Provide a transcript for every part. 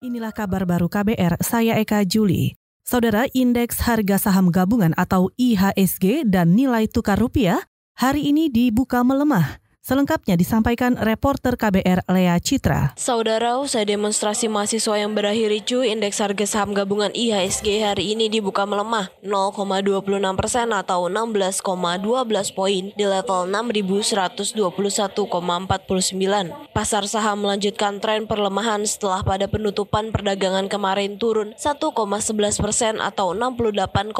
Inilah kabar baru KBR, saya Eka Juli. Saudara, indeks harga saham gabungan atau IHSG dan nilai tukar rupiah hari ini dibuka melemah. Selengkapnya disampaikan reporter KBR Lea Citra. Saudara, usai demonstrasi mahasiswa yang berakhir ricu, indeks harga saham gabungan IHSG hari ini dibuka melemah 0,26 persen atau 16,12 poin di level 6.121,49. Pasar saham melanjutkan tren perlemahan setelah pada penutupan perdagangan kemarin turun 1,11 persen atau 68,59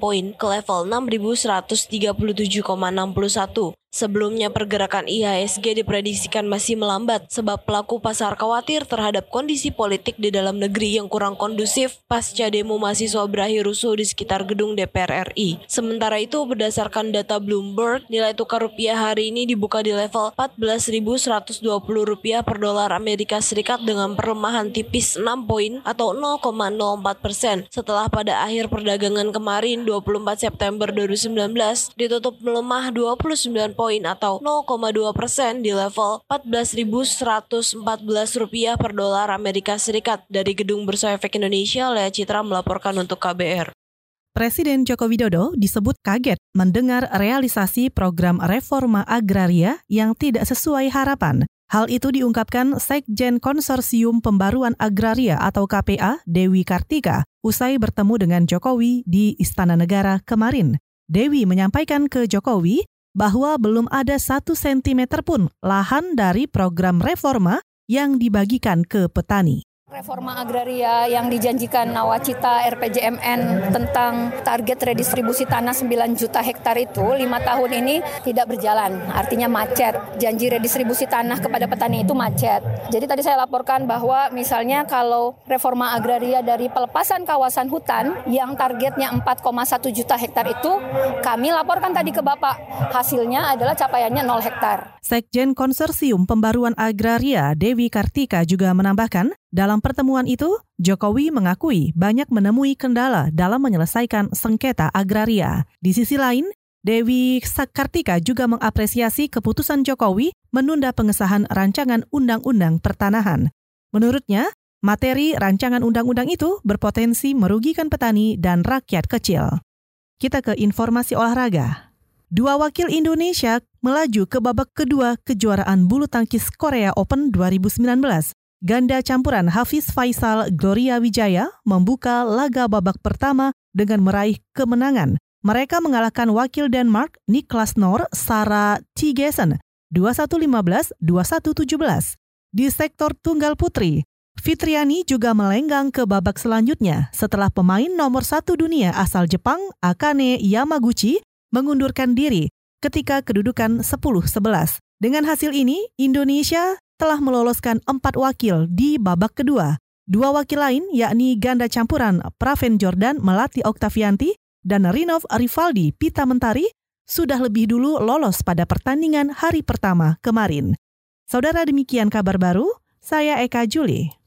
poin ke level 6.137,61. Sebelumnya pergerakan IHSG diprediksikan masih melambat sebab pelaku pasar khawatir terhadap kondisi politik di dalam negeri yang kurang kondusif pasca demo mahasiswa berakhir rusuh di sekitar gedung DPR RI. Sementara itu berdasarkan data Bloomberg, nilai tukar rupiah hari ini dibuka di level 14.120 rupiah per dolar Amerika Serikat dengan perlemahan tipis 6 poin atau 0,04 persen setelah pada akhir perdagangan kemarin 24 September 2019 ditutup melemah 29 poin atau 0,2 persen di level 14.114 rupiah per dolar Amerika Serikat. Dari Gedung Bursa Efek Indonesia, Lea Citra melaporkan untuk KBR. Presiden Joko Widodo disebut kaget mendengar realisasi program reforma agraria yang tidak sesuai harapan. Hal itu diungkapkan Sekjen Konsorsium Pembaruan Agraria atau KPA Dewi Kartika usai bertemu dengan Jokowi di Istana Negara kemarin. Dewi menyampaikan ke Jokowi bahwa belum ada satu sentimeter pun lahan dari program reforma yang dibagikan ke petani. Reforma agraria yang dijanjikan Nawacita RPJMN tentang target redistribusi tanah 9 juta hektar itu lima tahun ini tidak berjalan, artinya macet. Janji redistribusi tanah kepada petani itu macet. Jadi tadi saya laporkan bahwa misalnya kalau reforma agraria dari pelepasan kawasan hutan yang targetnya 4,1 juta hektar itu kami laporkan tadi ke Bapak. Hasilnya adalah capaiannya 0 hektar. Sekjen Konsorsium Pembaruan Agraria Dewi Kartika juga menambahkan dalam pertemuan itu, Jokowi mengakui banyak menemui kendala dalam menyelesaikan sengketa agraria. Di sisi lain, Dewi Sakartika juga mengapresiasi keputusan Jokowi menunda pengesahan rancangan undang-undang pertanahan. Menurutnya, materi rancangan undang-undang itu berpotensi merugikan petani dan rakyat kecil. Kita ke informasi olahraga. Dua wakil Indonesia melaju ke babak kedua kejuaraan bulu tangkis Korea Open 2019. Ganda campuran Hafiz Faisal Gloria Wijaya membuka laga babak pertama dengan meraih kemenangan. Mereka mengalahkan wakil Denmark Niklas Nor Sarah Tigesen 21-15, 21-17. Di sektor tunggal putri, Fitriani juga melenggang ke babak selanjutnya setelah pemain nomor satu dunia asal Jepang, Akane Yamaguchi, mengundurkan diri ketika kedudukan 10-11. Dengan hasil ini, Indonesia telah meloloskan empat wakil di babak kedua. Dua wakil lain yakni ganda campuran Praven Jordan Melati Oktavianti dan Rinov Rivaldi Pita Mentari sudah lebih dulu lolos pada pertandingan hari pertama kemarin. Saudara demikian kabar baru, saya Eka Juli.